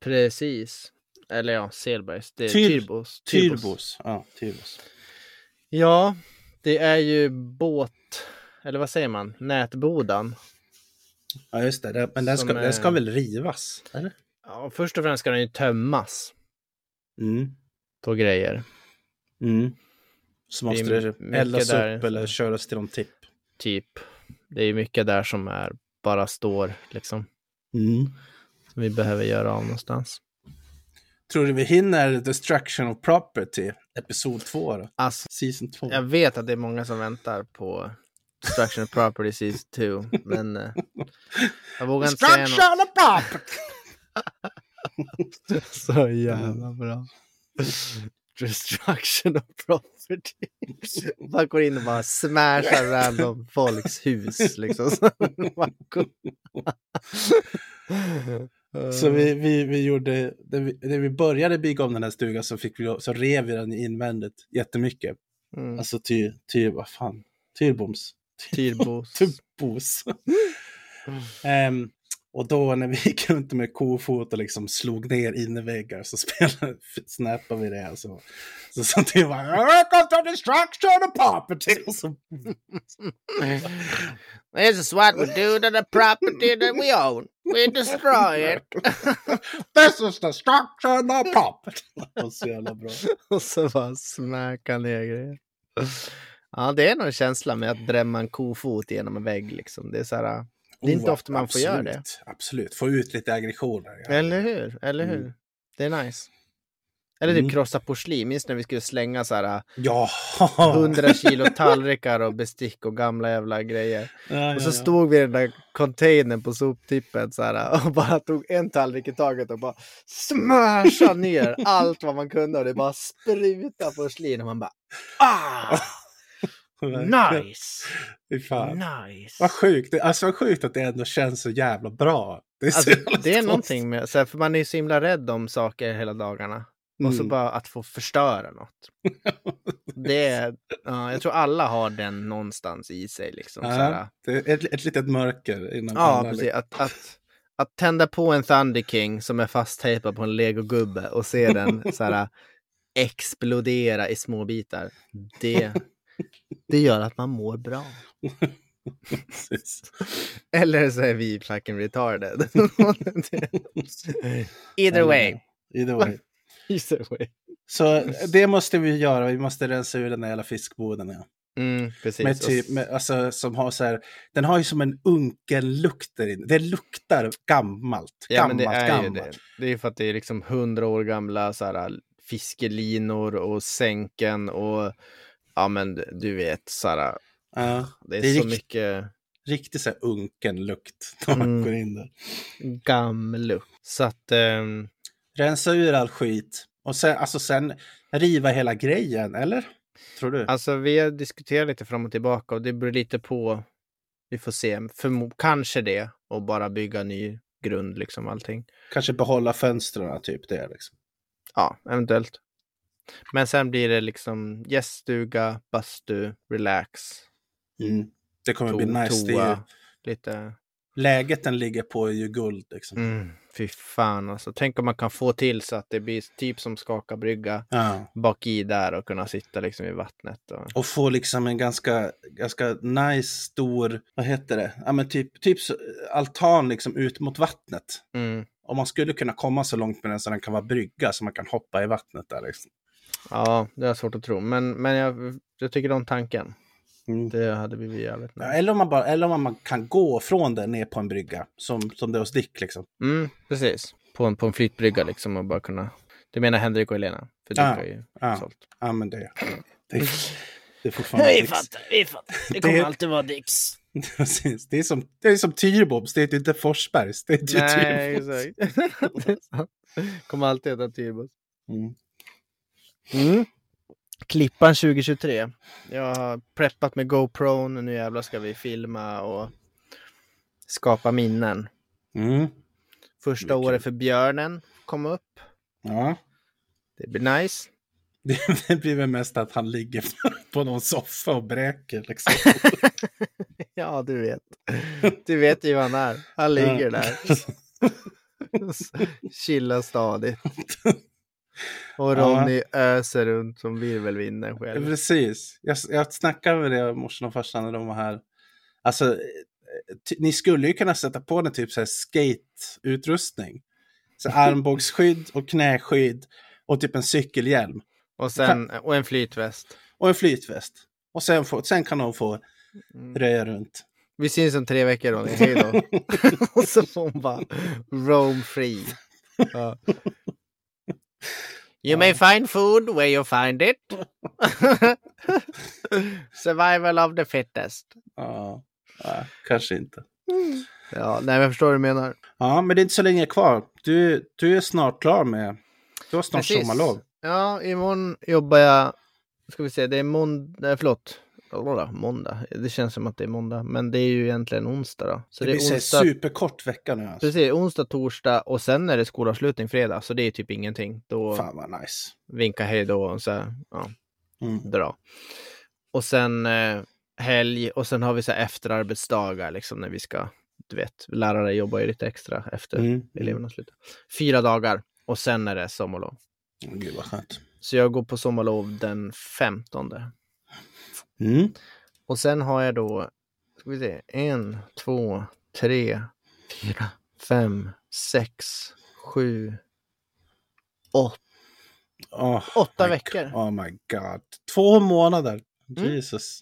Precis. Eller ja, Selbergs. Det är Tyr- Tyrbos. Tyrbos. Ja, Tyrbos. Ja, det är ju båt... Eller vad säger man? Nätbodan. Ja, just det. men den ska, den ska är- väl rivas? Eller? Ja, först och främst ska den ju tömmas Mm. på grejer. Mm. Så Det är måste det, mycket eldas där. upp eller köras till någon tipp. Typ. Det är mycket där som är bara står liksom. Mm. Som vi behöver göra av någonstans. Tror du vi hinner Destruction of Property, episod 2 då? Alltså, Season 2? jag vet att det är många som väntar på Destruction of Property Season 2. Men eh, jag vågar inte säga något. Destruction of Property! *laughs* Så jävla bra. *laughs* Destruction of property. *laughs* Man går in och bara smashar random folks hus liksom. *laughs* Så vi, vi, vi gjorde, när vi, när vi började bygga om den här stugan så, fick vi, så rev vi den invändigt jättemycket. Mm. Alltså ty, ty vad fan, Tyrboms Tyrbos. *laughs* Tubbos. Ehm, och då när vi *laughs* gick runt med kofot och liksom slog ner inneväggar så *laughs* spelade, snappade vi det. Så, så sa till bara Welcome to destruction of property. Och så, *laughs* This is what we do to the property that we own. We destroy it. This is destruction of property. Det var så jävla bra. Och så bara smäcka ner grejer. Ja, det är nog en känsla med att drämma en kofot genom en vägg liksom. Det är så här. Det är inte ofta man får göra det. absolut, Absolut, få ut lite aggressioner. Ja. Eller hur? Eller hur? Mm. Det är nice. Eller typ Mm. krossa porslin. Minns när vi skulle slänga så här Ja! 100 *laughs* kilo tallrikar och bestick och gamla jävla grejer. Ja, Och så ja, stod vi i den där containern på soptippen så här, och bara tog en tallrik i taget och bara smashade ner allt vad man kunde och det bara sprutade porslin och man bara ah, nice, Fy fan. nice. Vad sjukt. Alltså vad sjukt att det ändå känns så jävla bra. Det är, så Alltså, det är någonting med, så här, för man är ju så himla rädd om saker hela dagarna. Och så Mm. bara att få förstöra något. *laughs* Det är, ja, jag tror alla har den någonstans i sig. Liksom. Ja, det är ett, ett litet mörker inom Ja, precis. liksom. Att, att, att tända på en Thunder King som är fasttejpad på en legogubbe och se den så här, *laughs* explodera i små bitar. Det, det gör att man mår bra. Eller så är vi fucking retarded. *laughs* Either way. Either way. *laughs* Either way. Så det måste vi göra. Vi måste rensa ur den där jävla fiskboden. Ja. Mm, precis. Med typ, med, alltså, som har så här, den har ju som en unken lukt där inne. Det luktar gammalt. Ja, men Gammalt, det är gammalt. ju det. Det är för att det är liksom hundra år gamla så här, fiskelinor och sänken och ja, men du vet, här, Ja, det är, Det är så rikt- mycket riktigt så här unken lukt *laughs* när man Mm. går in där. gamlu. Så att, ehm, Rensa ur all skit. Och sen, alltså sen riva hela grejen, eller? Tror du? alltså vi har diskuterat lite fram och tillbaka och det beror lite på, vi får se, Förmo- kanske det och bara bygga ny grund liksom allting. Kanske behålla fönstren, typ det. Liksom. Ja, eventuellt. Men sen blir det liksom gäststuga, bastu, relax, Mm. Det kommer to- bli nice. Ju, toa, lite läget den ligger på är ju guld. Liksom. Mm, fy fan alltså. Tänk om man kan få till så att det blir typ som skaka brygga Ja. bak i där och kunna sitta liksom i vattnet. Och... Och få liksom en ganska, ganska nice stor, vad heter det? Ja men typ, typ altan liksom ut mot vattnet. Mm. Om man skulle kunna komma så långt med den så den kan vara brygga så man kan hoppa i vattnet där liksom. Ja, det är svårt att tro. Men, men jag, jag tycker om tanken. Mm. Det hade vi jävligt Ja, eller, om man bara, eller om man kan gå från det ner på en brygga, som, som det är hos Dick liksom. Mm, precis. På en, på en flytbrygga liksom och bara kunna... Du menar Henrik och Helena? För det Ja, har ju ja. sålt. Ja men det, det, det är fortfarande Dicks. vi fattar. Det kommer alltid vara Dicks. *laughs* Precis. Det är som, det är som Tyrbobs, det är inte Forsbergs. Det är Nej, Tyrbobs. exakt. *laughs* Det. Kommer alltid heta Tyrbos. Mm. Mm. Klippan 2023. Jag har preppat med GoPro. Nu jävlar ska vi filma och skapa minnen. Mm. Första är året för björnen kom upp. Ja. Det blir nice. *laughs* Det, blir väl mest att han ligger *laughs* på någon soffa och bräker liksom. *laughs* Ja, du vet. Du vet ju vad han är. Han ligger där. Chillar stadigt. Och Ronny öser runt som virvelvinden själv. Precis. Jag, jag snackade med det morsan och farsan när de var här. Alltså, ty, ni skulle ju kunna sätta på en typ så här skate-utrustning. Så *laughs* armbågsskydd och knäskydd och typ en cykelhjälm. Och, sen, och en flytväst. Och en flytväst. Och sen, få, sen kan de få Mm. röja runt. Vi syns om tre veckor Ronny, hej då. *laughs* *laughs* och så får hon bara roam free. Ja. You may find food where you find it. *laughs* Survival of the fittest. Ja, ja, kanske inte. Ja, nej jag förstår vad du menar. Ja, men det är inte så länge kvar. Du, du är snart klar med... Du har snart sommarlov. Ja, imorgon jobbar jag. Ska vi se, det är måndag, förlåt. Måndag, måndag. Det känns som att det är måndag, men det är ju egentligen onsdag då. Så det det, blir onsdag, superkort vecka nu alltså. precis, onsdag, torsdag och sen är det skolavslutning fredag, så det är typ ingenting. Då Fan vad nice. vinka hej då och så här, ja, Mm. dra. Och sen eh, helg och sen har vi så här efterarbetsdagar liksom när vi ska, du vet, lärare jobbar ju lite extra efter Mm. eleverna slutar. Fyra dagar och sen är det sommarlov. Gud vad skönt. Så jag går på sommarlov den 15. Mm. Och sen har jag då, ska vi se, en, två, tre, fyra, fem, sex, sju, åtta, Oh, åtta my veckor. Oh my god. Två månader. Mm. Jesus.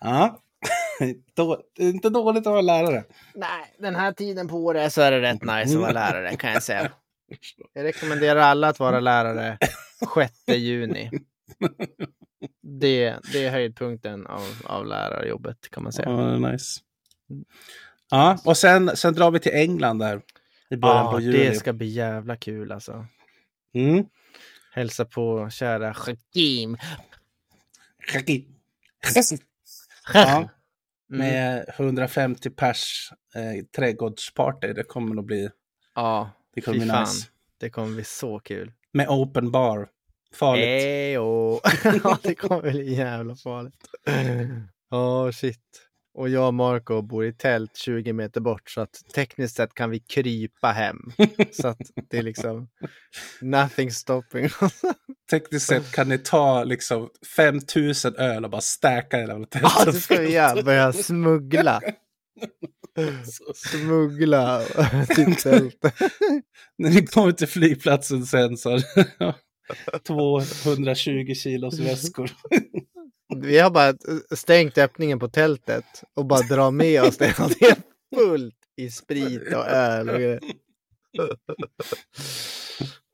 Ja. *laughs* Då- inte dåligt att vara lärare. Nej, den här tiden på året så är det rätt nice att vara lärare kan jag säga. *laughs* Jag rekommenderar alla att vara lärare 6 juni. *laughs* Det, det är höjdpunkten av, av lärarjobbet kan man säga. Ja, det är nice. Ja, och sen, sen drar vi till England där. I början Ja, på juli. det ska bli jävla kul alltså. Mm. Hälsa på kära Hakim. Ja, Mm. med 150 pers eh, trädgårdsparty. Det kommer att bli, Ja, det kommer bli nice. Det kommer bli så kul. Med open bar. Farligt. Ejo. *laughs* ja, det *laughs* kommer bli jävla farligt. Ja, shit. Och jag och Marco bor i tält 20 meter bort så att tekniskt sett kan vi krypa hem. så att det är liksom nothing stopping. *laughs* Tekniskt sett kan ni ta liksom 5000 öl och bara stäka jävla Ja, tältet. så ska vi göra. börja smuggla. Smuggla till tältet. När ni kommer till flygplatsen sen så har ni 220 kilos väskor. Vi har bara stängt öppningen på tältet och bara drar med oss det. Och Det är fullt i sprit och öl och grejer.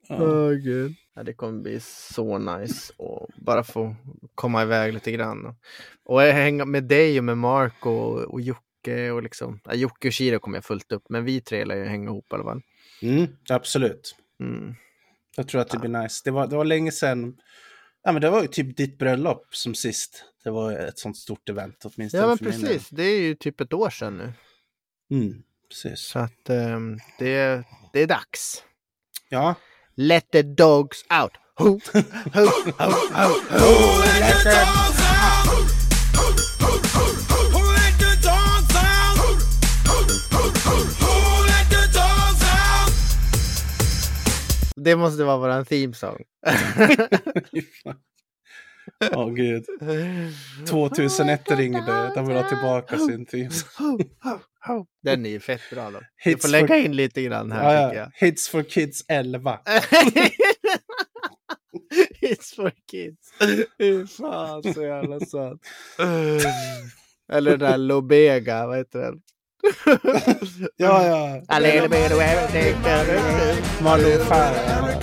Ja. Åh gud. Ja, det kommer bli så nice att bara få komma iväg lite grann. Och jag hänga med dig och med Mark och, och Jocke och liksom. Ja, Jocke och Shiro kommer jag fullt upp, men vi tre lär ju hänga ihop i alla fall. Mm, absolut. Mm. Jag tror att det blir nice. Det var, det var länge sedan. Ja, men det var ju typ ditt bröllop som sist. Det var ett sånt stort event åtminstone Ja, men för min precis. Det är ju typ ett år sedan nu. Mm, precis. Så att ehm, det, det är dags. Ja, Let the dogs out. Ho, *laughs* ho, ho, ho, ho. Let the... Det måste vara våran theme song. *laughs* Åh gud. 2001 ringde. De vill ha tillbaka sin ho, ho. Den är ju fett bra då. Du Hits får lägga for- in lite grann här Ja, ja. Hits for Kids 11. *laughs* It's for kids. Fy fan så jävla söt. *laughs* Eller den där Lobega, vad heter den? *laughs* Ja, ja. A little bit of everything. Malou Farah.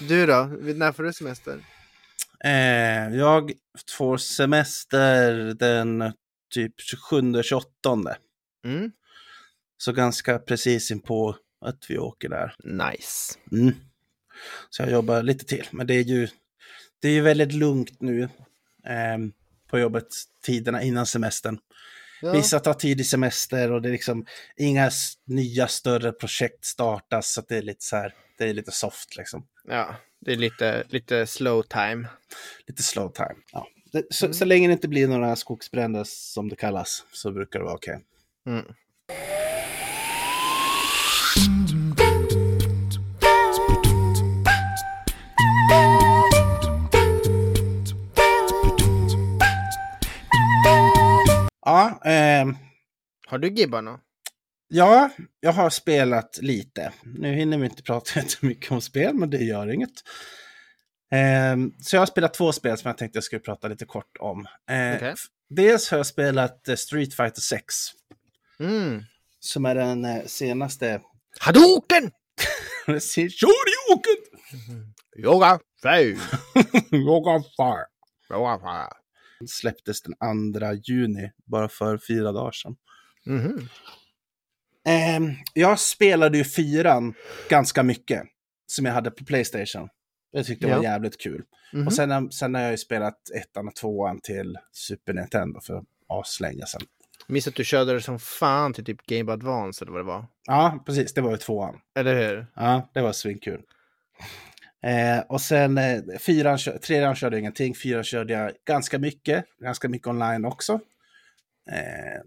Du då? När får du semester? Eh, jag får semester den typ 27-28. Mm. Så ganska precis in på att vi åker där. Nice. Mm. Så jag jobbar lite till. Men det är ju, det är ju väldigt lugnt nu eh, på jobbet tiderna innan semestern. Ja. Vissa tar tidig semester och det är liksom inga nya större projekt startas. Så det är lite så här, det är lite soft liksom. ja, det är lite, lite slow time. Lite slow time. Ja. Det, så, så länge det inte blir några skogsbränder som det kallas så brukar det vara okej. Mm. Ja, ehm, Har du Gibbarna? ja, jag har spelat lite. Nu hinner vi inte prata *laughs* jättemycket om spel, men det gör inget. Ehm, så jag har spelat två spel som jag tänkte jag skulle prata lite kort om. Eh, f- Dels har jag spelat eh, Street Fighter 6, Mm. som är den eh, senaste... Hadouken! Shoryuken! *laughs* Yoga! Fej! *laughs* Yoga Fire! Yoga fire. Släpptes den 2 juni, bara för fyra dagar sedan. Mhm. Ehm, jag spelade ju fyran ganska mycket, som jag hade på Playstation. Jag tyckte det var Ja. jävligt kul. Mhm. Och sen, sen har jag ju spelat ettan och tvåan till Super Nintendo för aslänge sedan. Minns att du körde det som fan till typ Game Advance eller vad det var. Ja, precis. Det var ju tvåan. Eller hur? Ja, det var svinkul. Eh, och sen eh, fyran, trean körde jag ingenting, fyran körde jag ganska mycket, ganska mycket online också. Eh,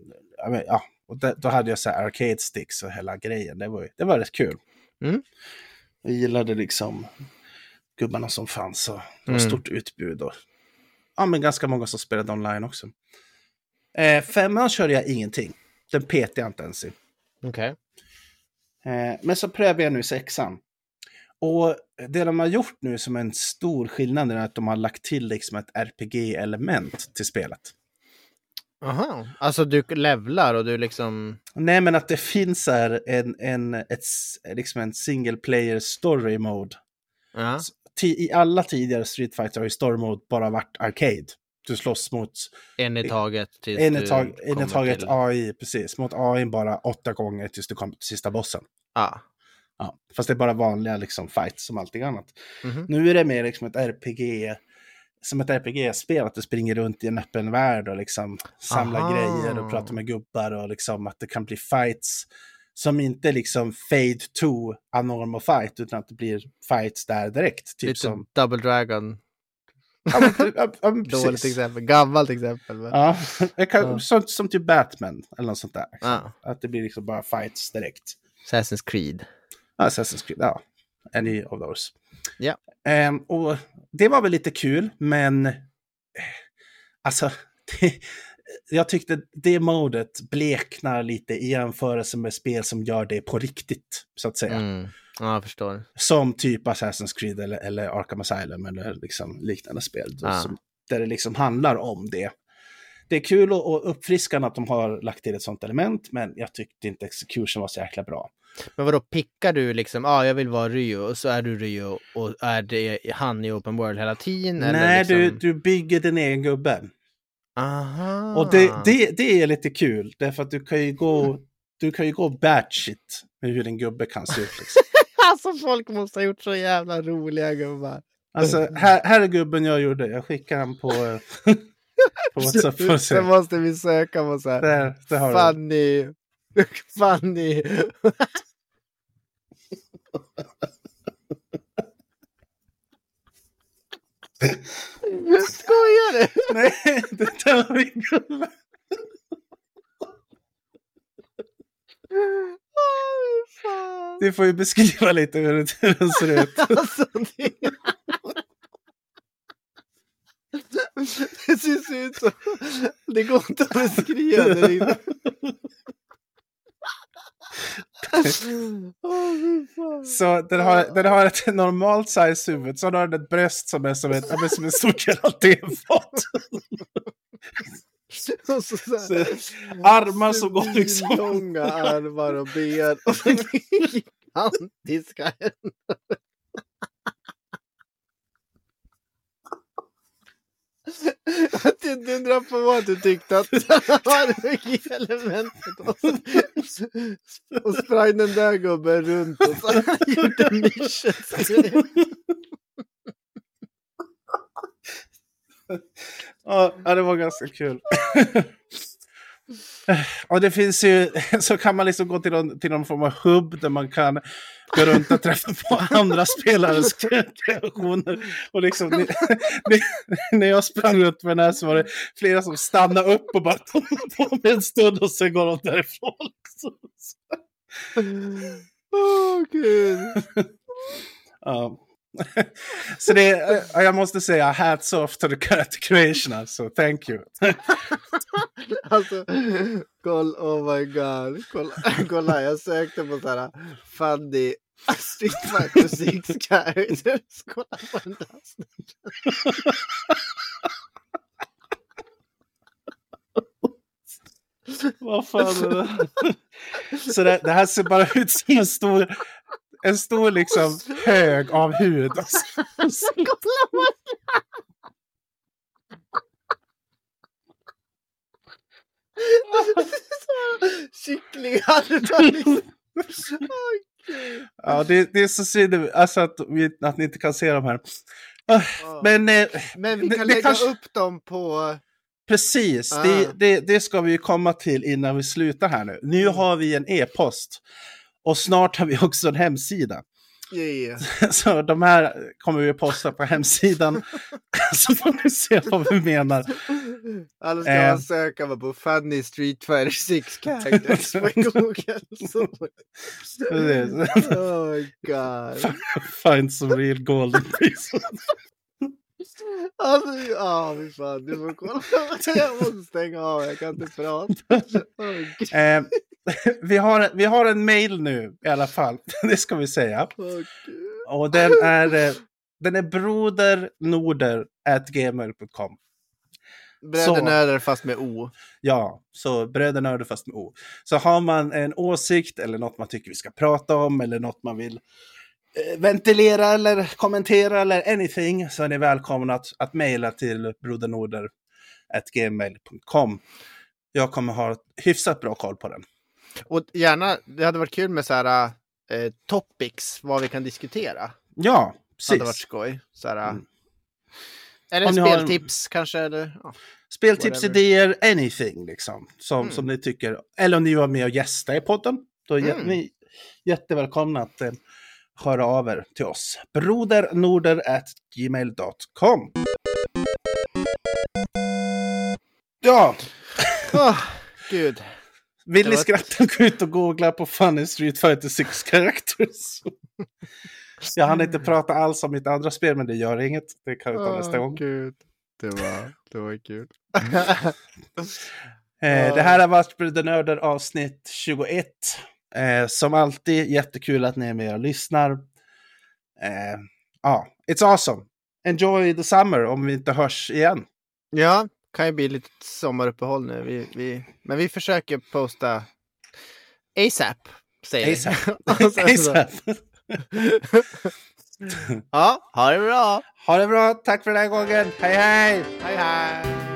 ja, och då hade jag så här arcade sticks och hela grejen, det var, det var rätt kul. Mm. Jag gillade liksom gubbarna som fanns och det var Mm. stort utbud och ja, men ganska många som spelade online också. Eh, femman körde jag ingenting, den petade jag inte ens i. Okej. Eh, men så prövar jag nu sexan. Och det de har gjort nu som en stor skillnad är att de har lagt till liksom ett RPG-element till spelet. Aha. Alltså du levlar och du liksom... Nej, men att det finns här en, en, ett, liksom en single player story mode. Ja. Ti- I alla tidigare Street Fighter har ju story mode bara varit arcade. Du slåss mot En i taget tills en i tag- en i taget till- AI, precis. Mot AI bara åtta gånger tills du kommer till sista bossen. Ja. Ja, fast det är bara vanliga liksom, fights som allting annat. Mhm. Nu är det mer liksom ett RPG, som ett RPG-spel, att du springer runt i en öppen värld och liksom samlar Aha. grejer och pratar med gubbar och liksom att det kan bli fights som inte liksom fade to a normal fight, utan att det blir fights där direkt. Typ Lite som... Double Dragon. Ja, men, typ- ja, ja, men Dåligt exempel. Gammalt exempel. Men... Ja, kan, Ja. Som, som typ Batman eller något sånt där. Ja. Att det blir liksom bara fights direkt. Assassin's Creed. Ja, Assassin's Creed, ja. Any of those. Ja. Ehm, och det var väl lite kul, men eh, alltså, *laughs* det, jag tyckte det modet bleknar lite i jämförelse med spel som gör det på riktigt, så att säga. Mm. Ja, jag förstår. Som typ Assassin's Creed eller, eller Arkham Asylum eller liksom liknande spel. Ah. Som, där det liksom handlar om det. Det är kul och, och uppfriskande att de har lagt till ett sånt element, men jag tyckte inte execution var så jäkla bra. Men vadå, pickar du liksom, ja ah, jag vill vara Ryo och så är du Ryo och är det han i Open World hela tiden? Nej, liksom... du, du bygger din egen gubbe. Aha. Och det, det, det är lite kul, därför att du kan ju gå, du kan ju gå batshit med hur en gubbe kan se ut. Liksom. Alltså folk måste ha gjort så jävla roliga gubbar. Alltså, här, här är gubben jag gjorde. Jag skickar han på, eh, på *laughs* WhatsApp för att se. Sen måste vi söka på så här. Där, där har du. Funny. *laughs* Funny. *laughs* Skojar du? Nej, det där var min gubbe. Åh, fan. Du får ju beskriva lite hur det- hur den ser ut. *laughs* Alltså det... Det ser ut som... Det går inte att beskriva det. fan. Så den har, den har ett normalt size huvud, så har den ett bröst som är som, ett, ja, som en stor gelatinfat. Så så Armar som går liksom... Långa armar och ben. Och gigantiska händer. Att du inte undrar på att du tyckte att *laughs* det var RPG-elementet. Och, så- och sprang den där gubben runt och så gjorde. Ja, ja, det var ganska kul. Och det finns ju, *laughs* så kan man liksom gå till någon, till någon form av hubb där man kan gå runt och träffa på andra spelares kreationer. Och liksom, ni, *laughs* ni, när jag sprang runt med den här så var det flera som stannade upp och bara tog på mig en stund och sen går de därifrån. *laughs* Liksom. Åh, gud. Ja. *laughs* Så det, är- jag måste säga hats off to the character creation alltså, thank you. *laughs* Alltså, kolla, oh my god. Kolla, *laughs* kolla jag sökte på såhär funny Street Fighter 6 characters. Kolla på den där. Vad fan är det? Så det, det här ser bara ut som en stor, en stor liksom hög av hud. *laughs* Kycklingar. Ja, det, det är så synd alltså att, vi, att ni inte kan se de här. Ah, Ja. Men, eh, Men vi kan lägga kanske- upp dem på Precis, Ah. det, det, det ska vi komma till innan vi slutar här nu. Nu Mm. har vi en e-post och snart har vi också en hemsida. Yeah. *laughs* Så de här kommer vi posta på hemsidan. *laughs* Så får ni se vad vi menar. Alla ska Eh. man söka på Funny Street Fighter 6 characters på Google. Oh my god. Find some real golden pieces. Alltså, ja, fy fan. Du får kolla. Jag måste stänga av. Jag kan inte prata. *laughs* Oh. Eh, vi, har, vi har en mail nu i alla fall. *laughs* Det ska vi säga. Gud. Och den är, eh, den är brodernorder.gmail.com. Bröder fast med O. Ja, så brödernörder fast med O. Så har man en åsikt eller något man tycker vi ska prata om eller något man vill eh, ventilera eller kommentera eller anything så är ni välkomna att, att mejla till brodernorder.gmail.com. Jag kommer ha hyfsat bra koll på den. Och gärna, det hade varit kul med så här eh, topics, vad vi kan diskutera. Ja, Det hade varit precis. skoj. Så här, Mm. Eller har en- speltips kanske. Eller, ja. Speltips, whatever. idéer, anything liksom. Som, Mm. som ni tycker. Eller om ni var med och gästa i podden. Då är Mm. ni jättevälkomna att eh, höra av er till oss. brodernorder.gmail.com Ja, Åh, gud. Vill ni skratta gå ut och googla på Funny Street Fighter 6 Characters. Jag hann inte prata alls om mitt andra spel, men det gör inget. Det kan vi ta nästa Åh, gång. Gud. Det var, det var kul. *laughs* Eh, det här har varit Bröder avsnitt 21. Eh, som alltid, jättekul att ni är med och lyssnar. Eh, Ja, it's awesome. Enjoy the summer om vi inte hörs igen. ja, kan ju bli lite sommaruppehåll nu. Vi, vi, men vi försöker posta ASAP. Säger. ASAP. ASAP. *laughs* Ja, ha det bra. Ha det bra, tack för den här gången. Hej hej! Hej hej.